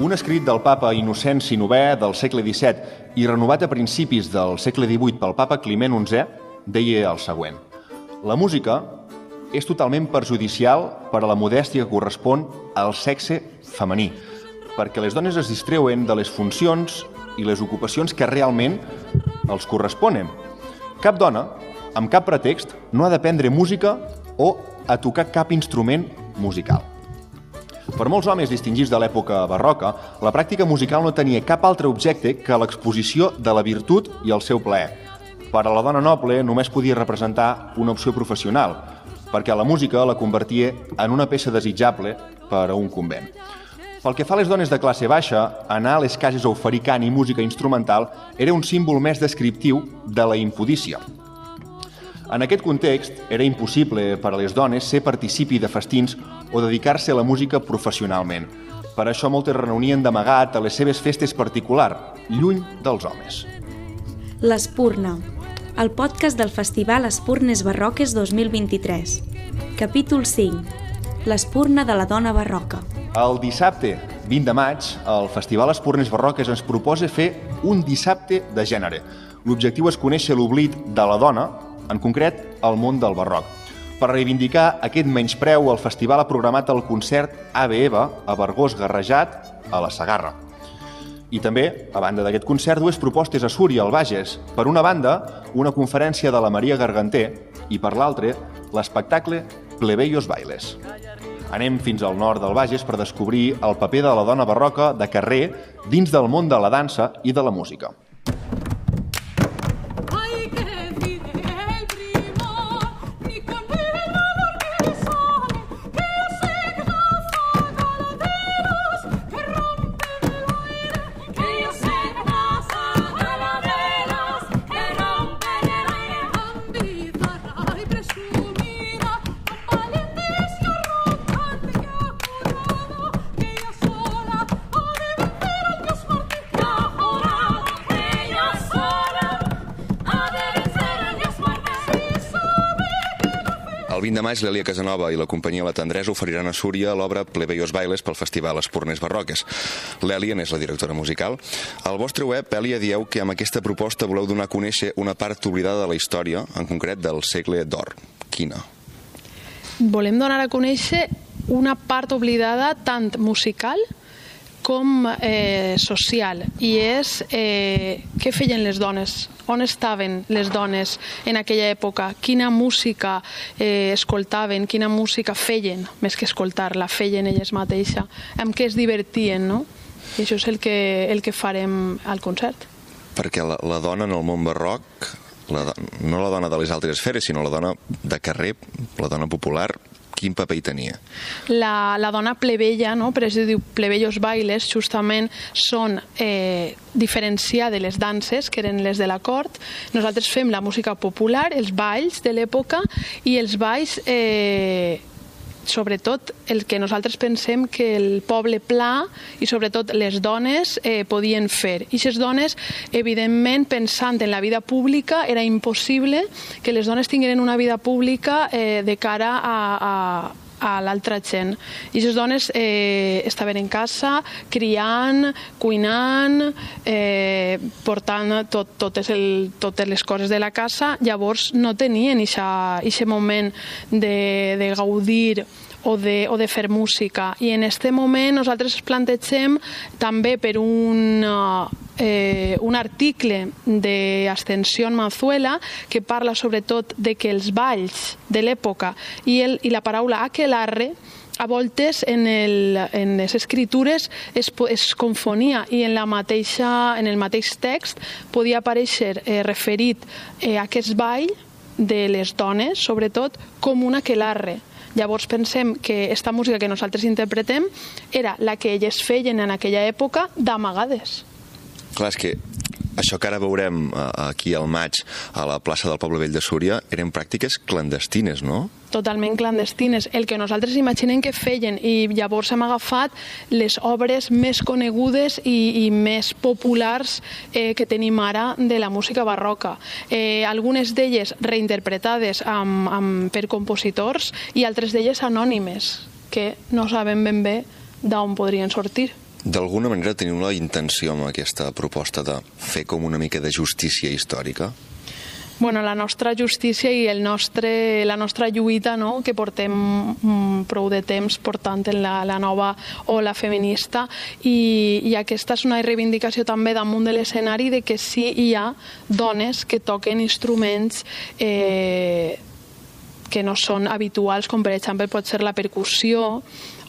un escrit del papa Innocenci IX del segle XVII i renovat a principis del segle XVIII pel papa Climent XI deia el següent. La música és totalment perjudicial per a la modèstia que correspon al sexe femení, perquè les dones es distreuen de les funcions i les ocupacions que realment els corresponen. Cap dona, amb cap pretext, no ha d'aprendre música o a tocar cap instrument musical. Per molts homes distingits de l'època barroca, la pràctica musical no tenia cap altre objecte que l'exposició de la virtut i el seu plaer. Per a la dona noble només podia representar una opció professional, perquè la música la convertia en una peça desitjable per a un convent. Pel que fa a les dones de classe baixa, anar a les cases a oferir cant i música instrumental era un símbol més descriptiu de la impudícia. En aquest context, era impossible per a les dones ser participi de festins o dedicar-se a la música professionalment. Per això moltes reunien d'amagat a les seves festes particular, lluny dels homes. L'Espurna, el podcast del Festival Espurnes Barroques 2023. Capítol 5. L'Espurna de la dona barroca. El dissabte 20 de maig, el Festival Espurnes Barroques ens proposa fer un dissabte de gènere. L'objectiu és conèixer l'oblit de la dona, en concret, el món del barroc. Per reivindicar aquest menyspreu, el festival ha programat el concert Ave Eva a Vergós Garrejat, a la Sagarra. I també, a banda d'aquest concert, dues propostes a Súria, al Bages. Per una banda, una conferència de la Maria Garganter i per l'altra, l'espectacle Plebeios Bailes. Anem fins al nord del Bages per descobrir el paper de la dona barroca de carrer dins del món de la dansa i de la música. De maig, l'Elia Casanova i la companyia La Tendresa oferiran a Súria l'obra Plebeios Bailes pel Festival Espurnes Barroques. L'Elia n'és la directora musical. Al vostre web, Elia, dieu que amb aquesta proposta voleu donar a conèixer una part oblidada de la història, en concret del segle d'or. Quina? Volem donar a conèixer una part oblidada tant musical com eh, social i és eh, què feien les dones? On estaven les dones en aquella època, quina música eh, escoltaven, quina música feien, més que escoltar-la, feien elles mateixa, amb què es divertien, no? I això és el que, el que farem al concert. Perquè la, la dona en el món barroc, la, no la dona de les altres esferes, sinó la dona de carrer, la dona popular, quin paper hi tenia? La, la dona plebeia, no? per això diu plebeios bailes, justament són eh, diferenciar de les danses, que eren les de la cort. Nosaltres fem la música popular, els balls de l'època, i els balls eh, sobretot el que nosaltres pensem que el poble pla i sobretot les dones eh, podien fer. I aquestes dones, evidentment, pensant en la vida pública, era impossible que les dones tingueren una vida pública eh, de cara a, a a l'altra gent. I aquestes dones eh, estaven en casa criant, cuinant, eh, portant tot, totes, el, totes les coses de la casa, llavors no tenien aquest moment de, de gaudir o de, o de fer música. I en aquest moment nosaltres ens plantegem també per un, eh, un article d'Ascensió Manzuela que parla sobretot de que els balls de l'època i, el, i la paraula aquelarre a voltes en, el, en les escritures es, es confonia i en, la mateixa, en el mateix text podia aparèixer eh, referit eh, a aquest ball de les dones, sobretot, com una aquelarre. Llavors pensem que aquesta música que nosaltres interpretem era la que elles feien en aquella època d'amagades. Clar, és que això que ara veurem eh, aquí al maig a la plaça del Poble Vell de Súria eren pràctiques clandestines, no? Totalment clandestines, el que nosaltres imaginem que feien i llavors hem agafat les obres més conegudes i, i més populars eh, que tenim ara de la música barroca. Eh, algunes d'elles reinterpretades amb, amb, per compositors i altres d'elles anònimes, que no sabem ben bé d'on podrien sortir. D'alguna manera teniu la intenció amb aquesta proposta de fer com una mica de justícia històrica? Bueno, la nostra justícia i el nostre, la nostra lluita no? que portem mm, prou de temps portant en la, la nova ola feminista i, i aquesta és una reivindicació també damunt de l'escenari de que sí hi ha dones que toquen instruments eh, que no són habituals, com per exemple pot ser la percussió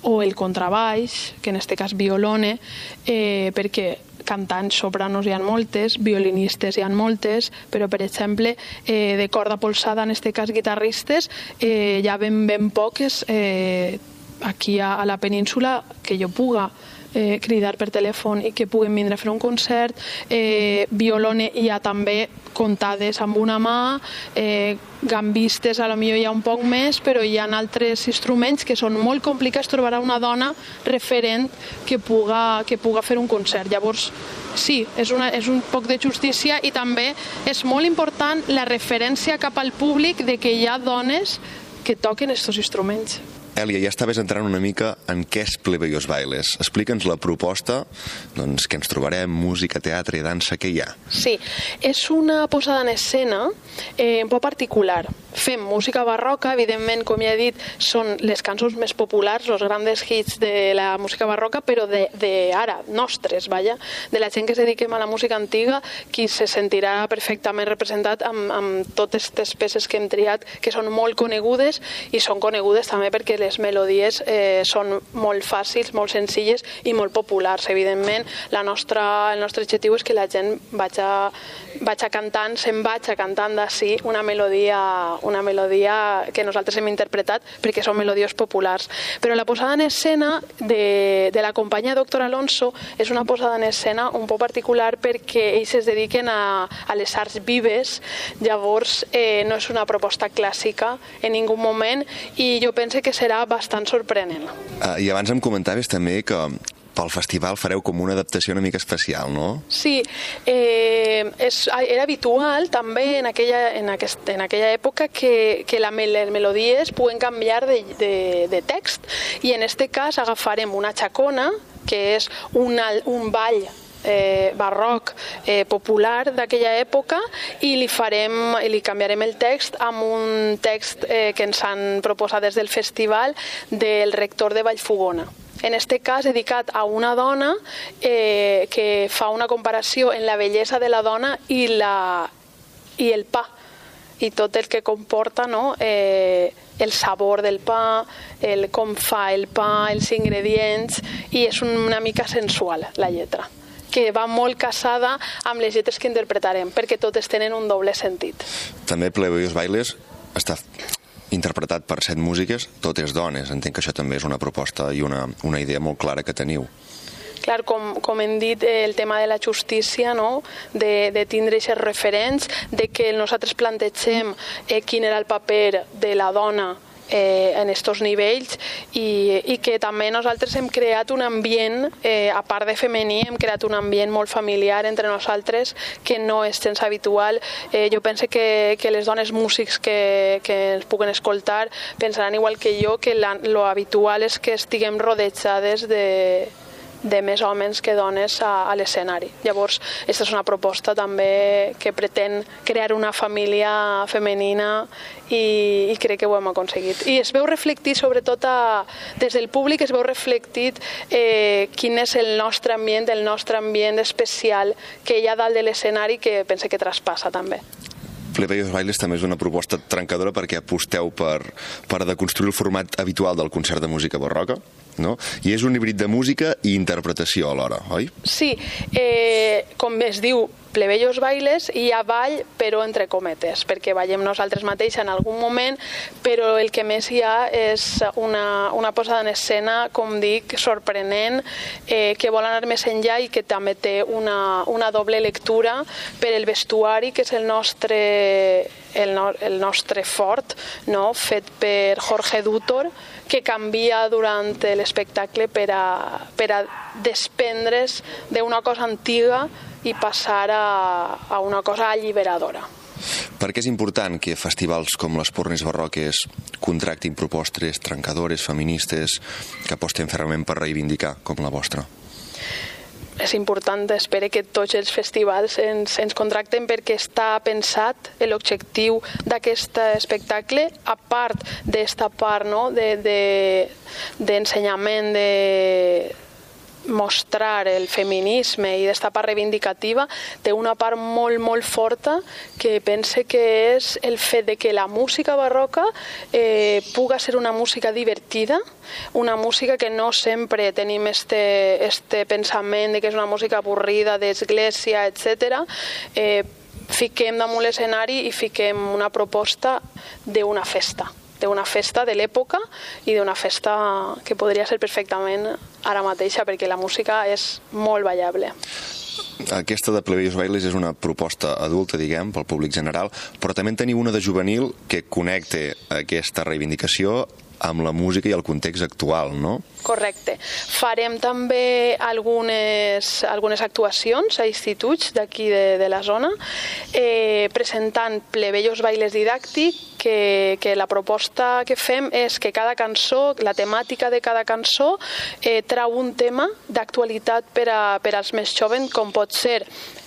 o el contrabaix, que en aquest cas violone, eh, perquè cantants sopranos hi ha moltes, violinistes hi ha moltes, però per exemple eh, de corda polsada, en aquest cas guitarristes, eh, hi ha ben, ben poques eh, aquí a, a la península que jo puga eh, cridar per telèfon i que puguen vindre a fer un concert. Eh, violone hi ha també comptades amb una mà, eh, gambistes a lo millor hi ha un poc més, però hi ha altres instruments que són molt complicats trobar una dona referent que puga, que puga fer un concert. Llavors, sí, és, una, és un poc de justícia i també és molt important la referència cap al públic de que hi ha dones que toquen aquests instruments. Èlia, ja estaves entrant una mica en què és Plebeios Bailes. Explica'ns la proposta, doncs, que ens trobarem, música, teatre i dansa, què hi ha? Sí, és una posada en escena eh, un poc particular. Fem música barroca, evidentment, com ja he dit, són les cançons més populars, els grans hits de la música barroca, però de, de ara, nostres, vaja, de la gent que es dediquem a la música antiga, qui se sentirà perfectament representat amb, amb totes aquestes peces que hem triat, que són molt conegudes i són conegudes també perquè les melodies eh, són molt fàcils, molt senzilles i molt populars. Evidentment, la nostra, el nostre objectiu és que la gent vagi, vagi cantant, se'n vagi cantant d'ací una melodia, una melodia que nosaltres hem interpretat perquè són melodies populars. Però la posada en escena de, de la companyia Doctor Alonso és una posada en escena un poc particular perquè ells es dediquen a, a les arts vives, llavors eh, no és una proposta clàssica en ningú moment i jo penso que serà serà bastant sorprenent. Uh, I abans em comentaves també que pel festival fareu com una adaptació una mica especial, no? Sí, eh, és, era habitual també en aquella, en aquest, en aquella època que, que la, les melodies puguen canviar de, de, de text i en este cas agafarem una xacona, que és un, un ball eh, barroc eh, popular d'aquella època i li farem i li canviarem el text amb un text eh, que ens han proposat des del festival del rector de Vallfugona en este cas dedicat a una dona eh, que fa una comparació en la bellesa de la dona i, la, i el pa i tot el que comporta no? eh, el sabor del pa, el com fa el pa, els ingredients i és una mica sensual la lletra que va molt casada amb les lletres que interpretarem, perquè totes tenen un doble sentit. També Plebeios Bailes està interpretat per set músiques, totes dones. Entenc que això també és una proposta i una, una idea molt clara que teniu. Clar, com, com hem dit, el tema de la justícia, no? de, de tindre aquests referents, de que nosaltres plantegem eh, quin era el paper de la dona eh, en aquests nivells i, i que també nosaltres hem creat un ambient, eh, a part de femení, hem creat un ambient molt familiar entre nosaltres que no és gens habitual. Eh, jo penso que, que les dones músics que, que ens puguen escoltar pensaran igual que jo que la, lo habitual és que estiguem rodejades de, de més homes que dones a, a l'escenari. Llavors, aquesta és una proposta també que pretén crear una família femenina i, i crec que ho hem aconseguit. I es veu reflectit, sobretot a, des del públic, es veu reflectit eh, quin és el nostre ambient, el nostre ambient especial que hi ha dalt de l'escenari que pense que traspassa també. Plebeios Bailes també és una proposta trencadora perquè aposteu per, per deconstruir el format habitual del concert de música barroca, no? I és un híbrid de música i interpretació alhora, oi? Sí, eh, com es diu, plebeios bailes i ha ball, però entre cometes, perquè ballem nosaltres mateix en algun moment, però el que més hi ha és una, una posada en escena, com dic, sorprenent, eh, que vol anar més enllà i que també té una, una doble lectura per el vestuari, que és el nostre, el, no, el nostre fort, no? fet per Jorge Dutor, que canvia durant l'espectacle per a, per a desprendre's d'una cosa antiga i passar a, a una cosa alliberadora. Per què és important que festivals com les Pornes Barroques contractin propostes trencadores, feministes, que aposten fermament per reivindicar, com la vostra? És important, espero que tots els festivals ens, ens contracten perquè està pensat l'objectiu d'aquest espectacle, a part d'esta part no, d'ensenyament de, de, mostrar el feminisme i d'esta part reivindicativa té una part molt, molt forta que pense que és el fet de que la música barroca eh, puga ser una música divertida, una música que no sempre tenim este, este pensament de que és una música avorrida, d'església, etc. Eh, fiquem damunt l'escenari i fiquem una proposta d'una festa d'una festa de l'època i d'una festa que podria ser perfectament ara mateixa perquè la música és molt ballable. Aquesta de Plebeios Bailes és una proposta adulta, diguem, pel públic general, però també en teniu una de juvenil que connecte aquesta reivindicació amb la música i el context actual, no? Correcte. Farem també algunes, algunes actuacions a instituts d'aquí de, de la zona, eh, presentant plebeios bailes didàctics, que, que la proposta que fem és que cada cançó, la temàtica de cada cançó, eh, trau un tema d'actualitat per, a, per als més jovens, com pot ser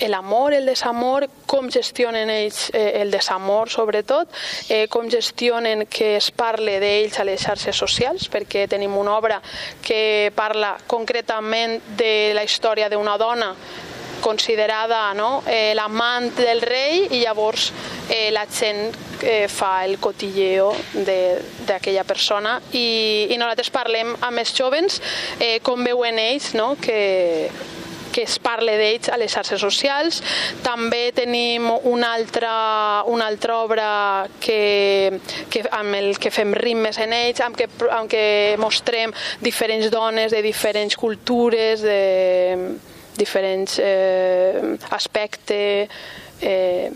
l'amor, el desamor, com gestionen ells eh, el desamor, sobretot, eh, com gestionen que es parle d'ells a les xarxes socials, perquè tenim una obra que parla concretament de la història d'una dona considerada no, eh, l'amant del rei i llavors eh, la gent eh, fa el cotilleo d'aquella persona. I, i nosaltres parlem amb els jovens eh, com veuen ells no, que, que es parle d'ells a les xarxes socials. També tenim una altra, una altra obra que, que, amb el que fem ritmes en ells, amb què, amb què mostrem diferents dones de diferents cultures, de diferents eh, aspectes, eh,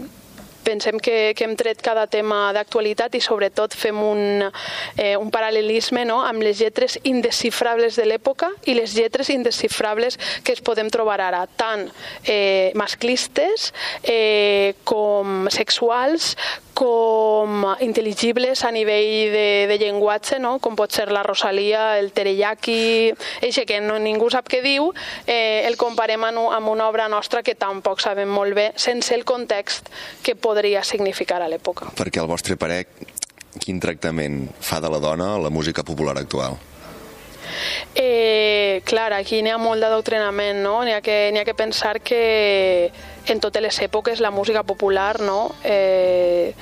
pensem que, que hem tret cada tema d'actualitat i sobretot fem un, eh, un paral·lelisme no? amb les lletres indescifrables de l'època i les lletres indescifrables que es podem trobar ara, tant eh, masclistes eh, com sexuals, com intel·ligibles a nivell de, de llenguatge, no? com pot ser la Rosalia, el Tereyaki, eixe que no, ningú sap què diu, eh, el comparem amb, una obra nostra que tampoc sabem molt bé, sense el context que podria significar a l'època. Perquè al vostre parer, quin tractament fa de la dona la música popular actual? Eh, clar, aquí n'hi ha molt d'adoctrinament, no? N'hi ha, que, ha que pensar que en totes les èpoques la música popular no? eh,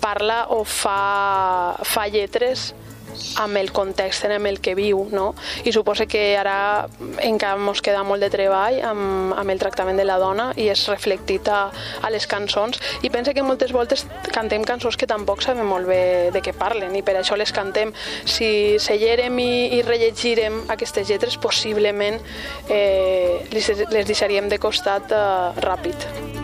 parla o fa, fa lletres amb el context en el que viu, no? I suposa que ara encara ens queda molt de treball amb, amb el tractament de la dona i és reflectit a, a les cançons i pensa que moltes voltes cantem cançons que tampoc sabem molt bé de què parlen i per això les cantem. Si sellerem i, i rellegirem aquestes lletres, possiblement eh, les, les deixaríem de costat eh, ràpid.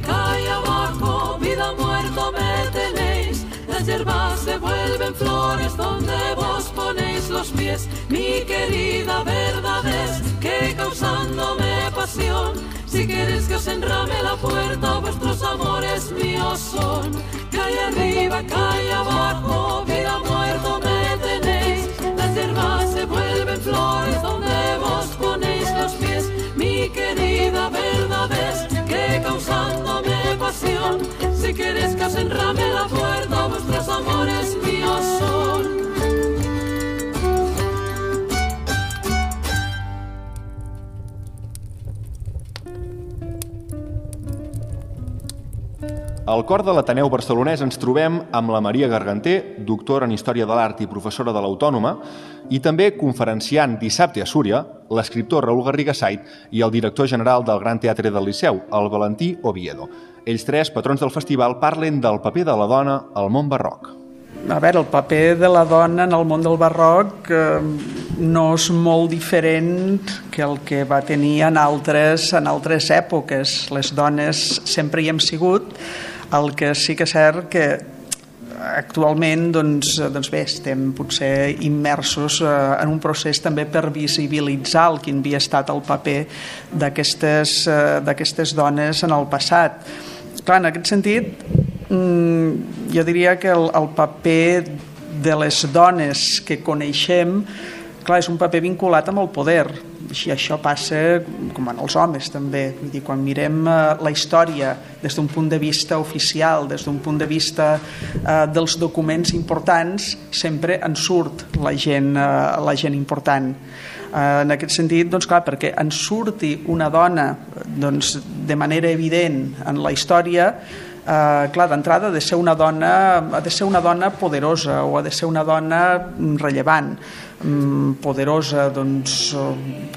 Cae abajo, vida muerto me tenéis. Las hierbas se vuelven flores donde vos ponéis los pies. Mi querida verdad es que causándome pasión, si queréis que os enrame la puerta, vuestros amores míos son. Cae arriba, cae abajo, vida muerto me tenéis. Las hierbas se vuelven flores donde vos ponéis los pies. Mi querida verdad es causándome pasión. Si quieres que os enrame la puerta, vuestros amores míos son. Al cor de l'Ateneu barcelonès ens trobem amb la Maria Garganter, doctora en Història de l'Art i professora de l'Autònoma, i també conferenciant dissabte a Súria, l'escriptor Raül Garriga Sait i el director general del Gran Teatre del Liceu, el Valentí Oviedo. Ells tres, patrons del festival, parlen del paper de la dona al món barroc. A veure, el paper de la dona en el món del barroc eh, no és molt diferent que el que va tenir en altres, en altres èpoques. Les dones sempre hi hem sigut, el que sí que és cert que actualment doncs, doncs bé, estem potser immersos eh, en un procés també per visibilitzar el quin havia estat el paper d'aquestes eh, dones en el passat. Clar, en aquest sentit, mm, jo diria que el, el paper de les dones que coneixem clar, és un paper vinculat amb el poder. I això passa com en els homes també. Vull dir, quan mirem eh, la història des d'un punt de vista oficial des d'un punt de vista eh, dels documents importants sempre en surt la gent, eh, la gent important. Eh, en aquest sentit, doncs clar, perquè en surti una dona doncs, de manera evident en la història eh, clar, d'entrada ha de ser una dona ha de ser una dona poderosa o ha de ser una dona rellevant. mm, poderosa doncs,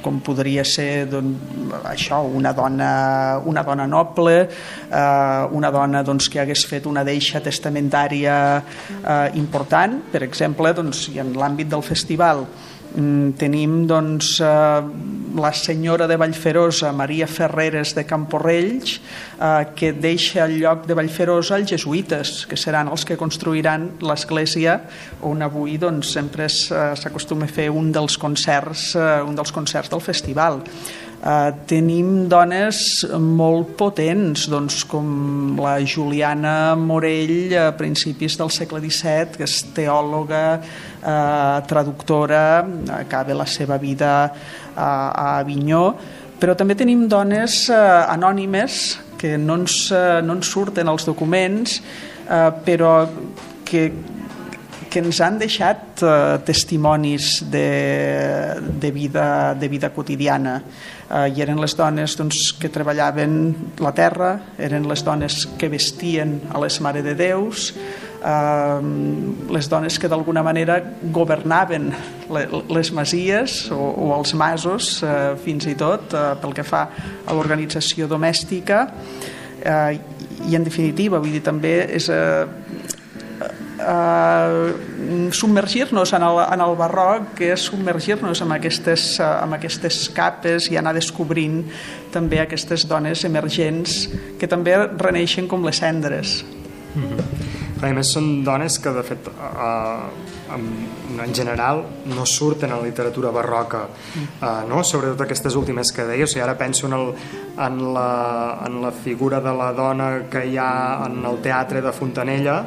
com podria ser doncs, això, una dona, una dona noble, eh, una dona doncs, que hagués fet una deixa testamentària eh, important, per exemple, doncs, i en l'àmbit del festival, Mm, tenim doncs, eh, la senyora de Vallferosa, Maria Ferreres de Camporrells, eh, que deixa el lloc de Vallferosa als jesuïtes, que seran els que construiran l'església on avui doncs, sempre eh, s'acostuma a fer un dels concerts, eh, un dels concerts del festival. Uh, tenim dones molt potents, doncs, com la Juliana Morell a principis del segle XVII, que és teòloga, uh, traductora, acaba la seva vida uh, a Avinyó, però també tenim dones uh, anònimes que no ens, uh, no ens surten els documents, uh, però que que ens han deixat eh, testimonis de, de, vida, de vida quotidiana. Eh, i eren les dones doncs, que treballaven la terra, eren les dones que vestien a les Mare de Déus, eh, les dones que d'alguna manera governaven les masies o, o els masos eh, fins i tot eh, pel que fa a l'organització domèstica. Eh, i en definitiva vull dir també és eh, eh, submergir-nos en, el, en el barroc que és submergir-nos en aquestes, eh, en aquestes capes i anar descobrint també aquestes dones emergents que també reneixen com les cendres. Mm -hmm. A més, són dones que, de fet, eh, en, en general no surten en la literatura barroca, eh, no? sobretot aquestes últimes que deia. O sigui, ara penso en, el, en, la, en la figura de la dona que hi ha en el teatre de Fontanella,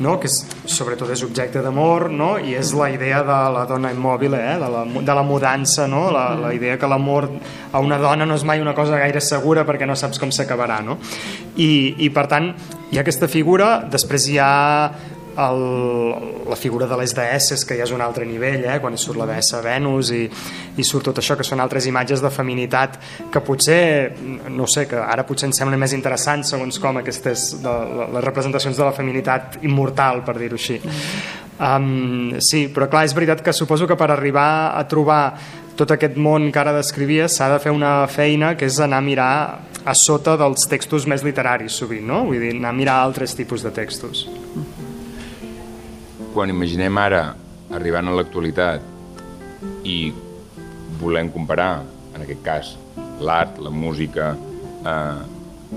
no? que és, sobretot és objecte d'amor no? i és la idea de la dona immòbil eh? de, la, de la mudança no? la, la idea que l'amor a una dona no és mai una cosa gaire segura perquè no saps com s'acabarà no? I, i per tant hi ha aquesta figura després hi ha el, la figura de les deesses que ja és un altre nivell eh? quan surt la deessa Venus i, i surt tot això que són altres imatges de feminitat que potser, no sé, que ara potser ens semblen més interessants segons com aquestes de, les representacions de la feminitat immortal, per dir-ho així um, sí, però clar, és veritat que suposo que per arribar a trobar tot aquest món que ara descrivies s'ha de fer una feina que és anar a mirar a sota dels textos més literaris sovint, no? Vull dir, anar a mirar altres tipus de textos quan imaginem ara arribant a l'actualitat i volem comparar, en aquest cas, l'art, la música eh,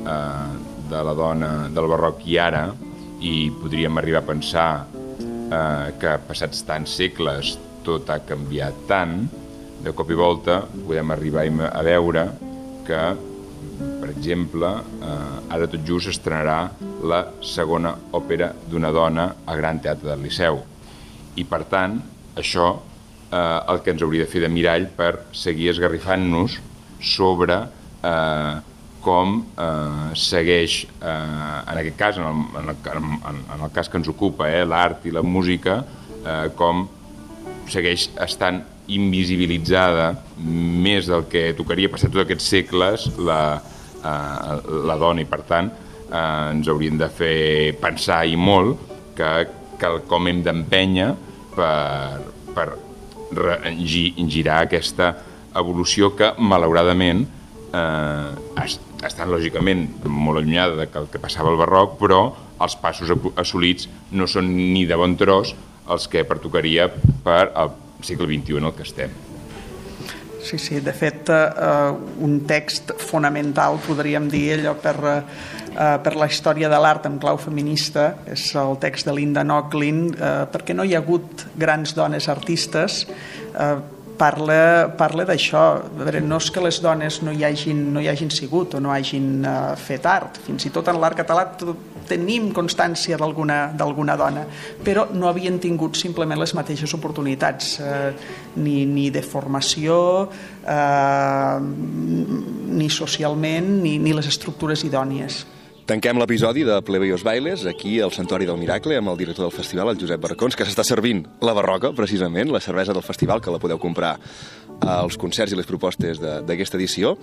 eh, de la dona del barroc i ara, i podríem arribar a pensar eh, que passats tants segles tot ha canviat tant, de cop i volta podem arribar a veure que, per exemple, eh, ara tot just estrenarà la segona òpera d'una dona al Gran Teatre del Liceu. I per tant, això eh, el que ens hauria de fer de mirall per seguir esgarrifant-nos sobre eh, com eh, segueix, eh, en aquest cas, en el, en el, en, el cas que ens ocupa, eh, l'art i la música, eh, com segueix estant invisibilitzada més del que tocaria passar tots aquests segles la, eh, la dona i per tant eh, ens haurien de fer pensar i molt que, que com hem d'empènyer per, per girar aquesta evolució que malauradament eh, estan lògicament molt allunyada de que que passava al barroc, però els passos assolits no són ni de bon tros els que pertocaria per al segle XXI en el que estem. Sí, sí, de fet, eh, un text fonamental, podríem dir, allò per, eh, per la història de l'art en clau feminista, és el text de Linda Nochlin, eh, perquè no hi ha hagut grans dones artistes, eh, parla, parla d'això. No és que les dones no hi hagin, no hi hagin sigut o no hagin uh, fet art. Fins i tot en l'art català tenim constància d'alguna dona, però no havien tingut simplement les mateixes oportunitats, eh, ni, ni de formació, eh, ni socialment, ni, ni les estructures idònies. Tanquem l'episodi de Plebeios Bailes aquí al Santuari del Miracle amb el director del festival, el Josep Barracons, que s'està servint la barroca, precisament, la cervesa del festival, que la podeu comprar als concerts i les propostes d'aquesta edició.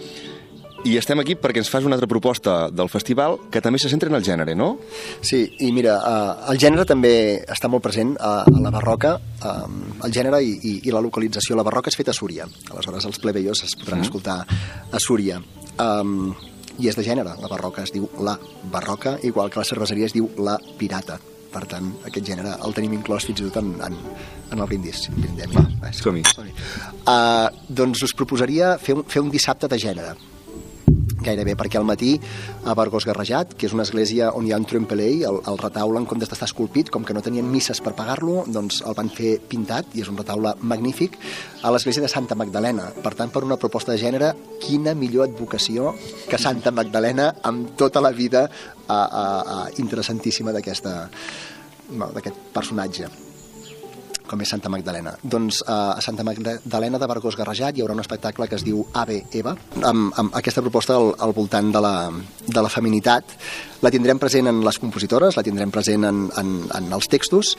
I estem aquí perquè ens fas una altra proposta del festival que també se centra en el gènere, no? Sí, i mira, uh, el gènere també està molt present a, a la barroca, um, el gènere i, i, i la localització. La barroca és feta a Súria, aleshores els plebeios es podran mm. escoltar a Súria. Um, i és de gènere, la barroca es diu la barroca, igual que la cerveseria es diu la pirata. Per tant, aquest gènere el tenim inclòs fins i tot en, en, en el brindis. Brindem, Va, som-hi. Som uh, doncs us proposaria fer un, fer un dissabte de gènere gairebé, perquè al matí a Bargos Garrejat, que és una església on hi ha un trempelei, el, el retaule en comptes d'estar esculpit, com que no tenien misses per pagar-lo, doncs el van fer pintat, i és un retaule magnífic, a l'església de Santa Magdalena. Per tant, per una proposta de gènere, quina millor advocació que Santa Magdalena amb tota la vida a, a, a interessantíssima d'aquesta d'aquest personatge com és Santa Magdalena. Doncs eh, a Santa Magdalena de Bargós Garrejat hi haurà un espectacle que es diu Ave Eva, amb, amb aquesta proposta al, al voltant de la, de la feminitat. La tindrem present en les compositores, la tindrem present en, en, en els textos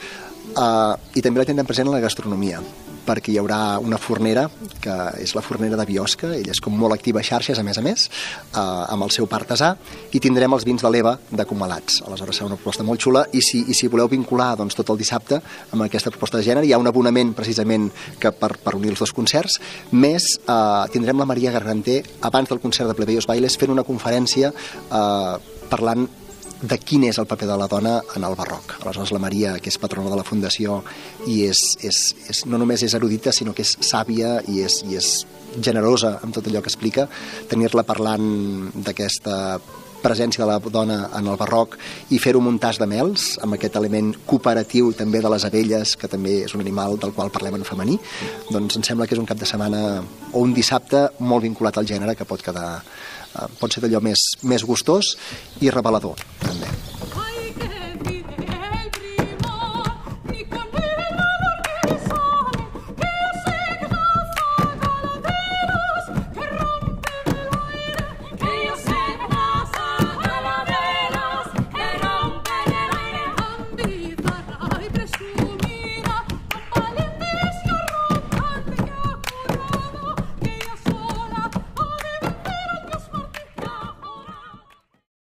eh, i també la tindrem present en la gastronomia perquè hi haurà una fornera, que és la fornera de Biosca, ella és com molt activa a xarxes, a més a més, eh, amb el seu partasà, i tindrem els vins de l'Eva de Comalats. Aleshores serà una proposta molt xula, i si, i si voleu vincular doncs, tot el dissabte amb aquesta proposta de gènere, hi ha un abonament precisament que per, per unir els dos concerts, més eh, tindrem la Maria Garganter abans del concert de Plebeios Bailes fent una conferència eh, parlant de quin és el paper de la dona en el barroc. Aleshores, la Maria, que és patrona de la Fundació, i és, és, és, no només és erudita, sinó que és sàvia i és, i és generosa amb tot allò que explica, tenir-la parlant d'aquesta presència de la dona en el barroc i fer-ho un tas de mels, amb aquest element cooperatiu també de les abelles, que també és un animal del qual parlem en femení, doncs em sembla que és un cap de setmana o un dissabte molt vinculat al gènere que pot quedar Eh, pot ser d'allò més, més gustós i revelador, també.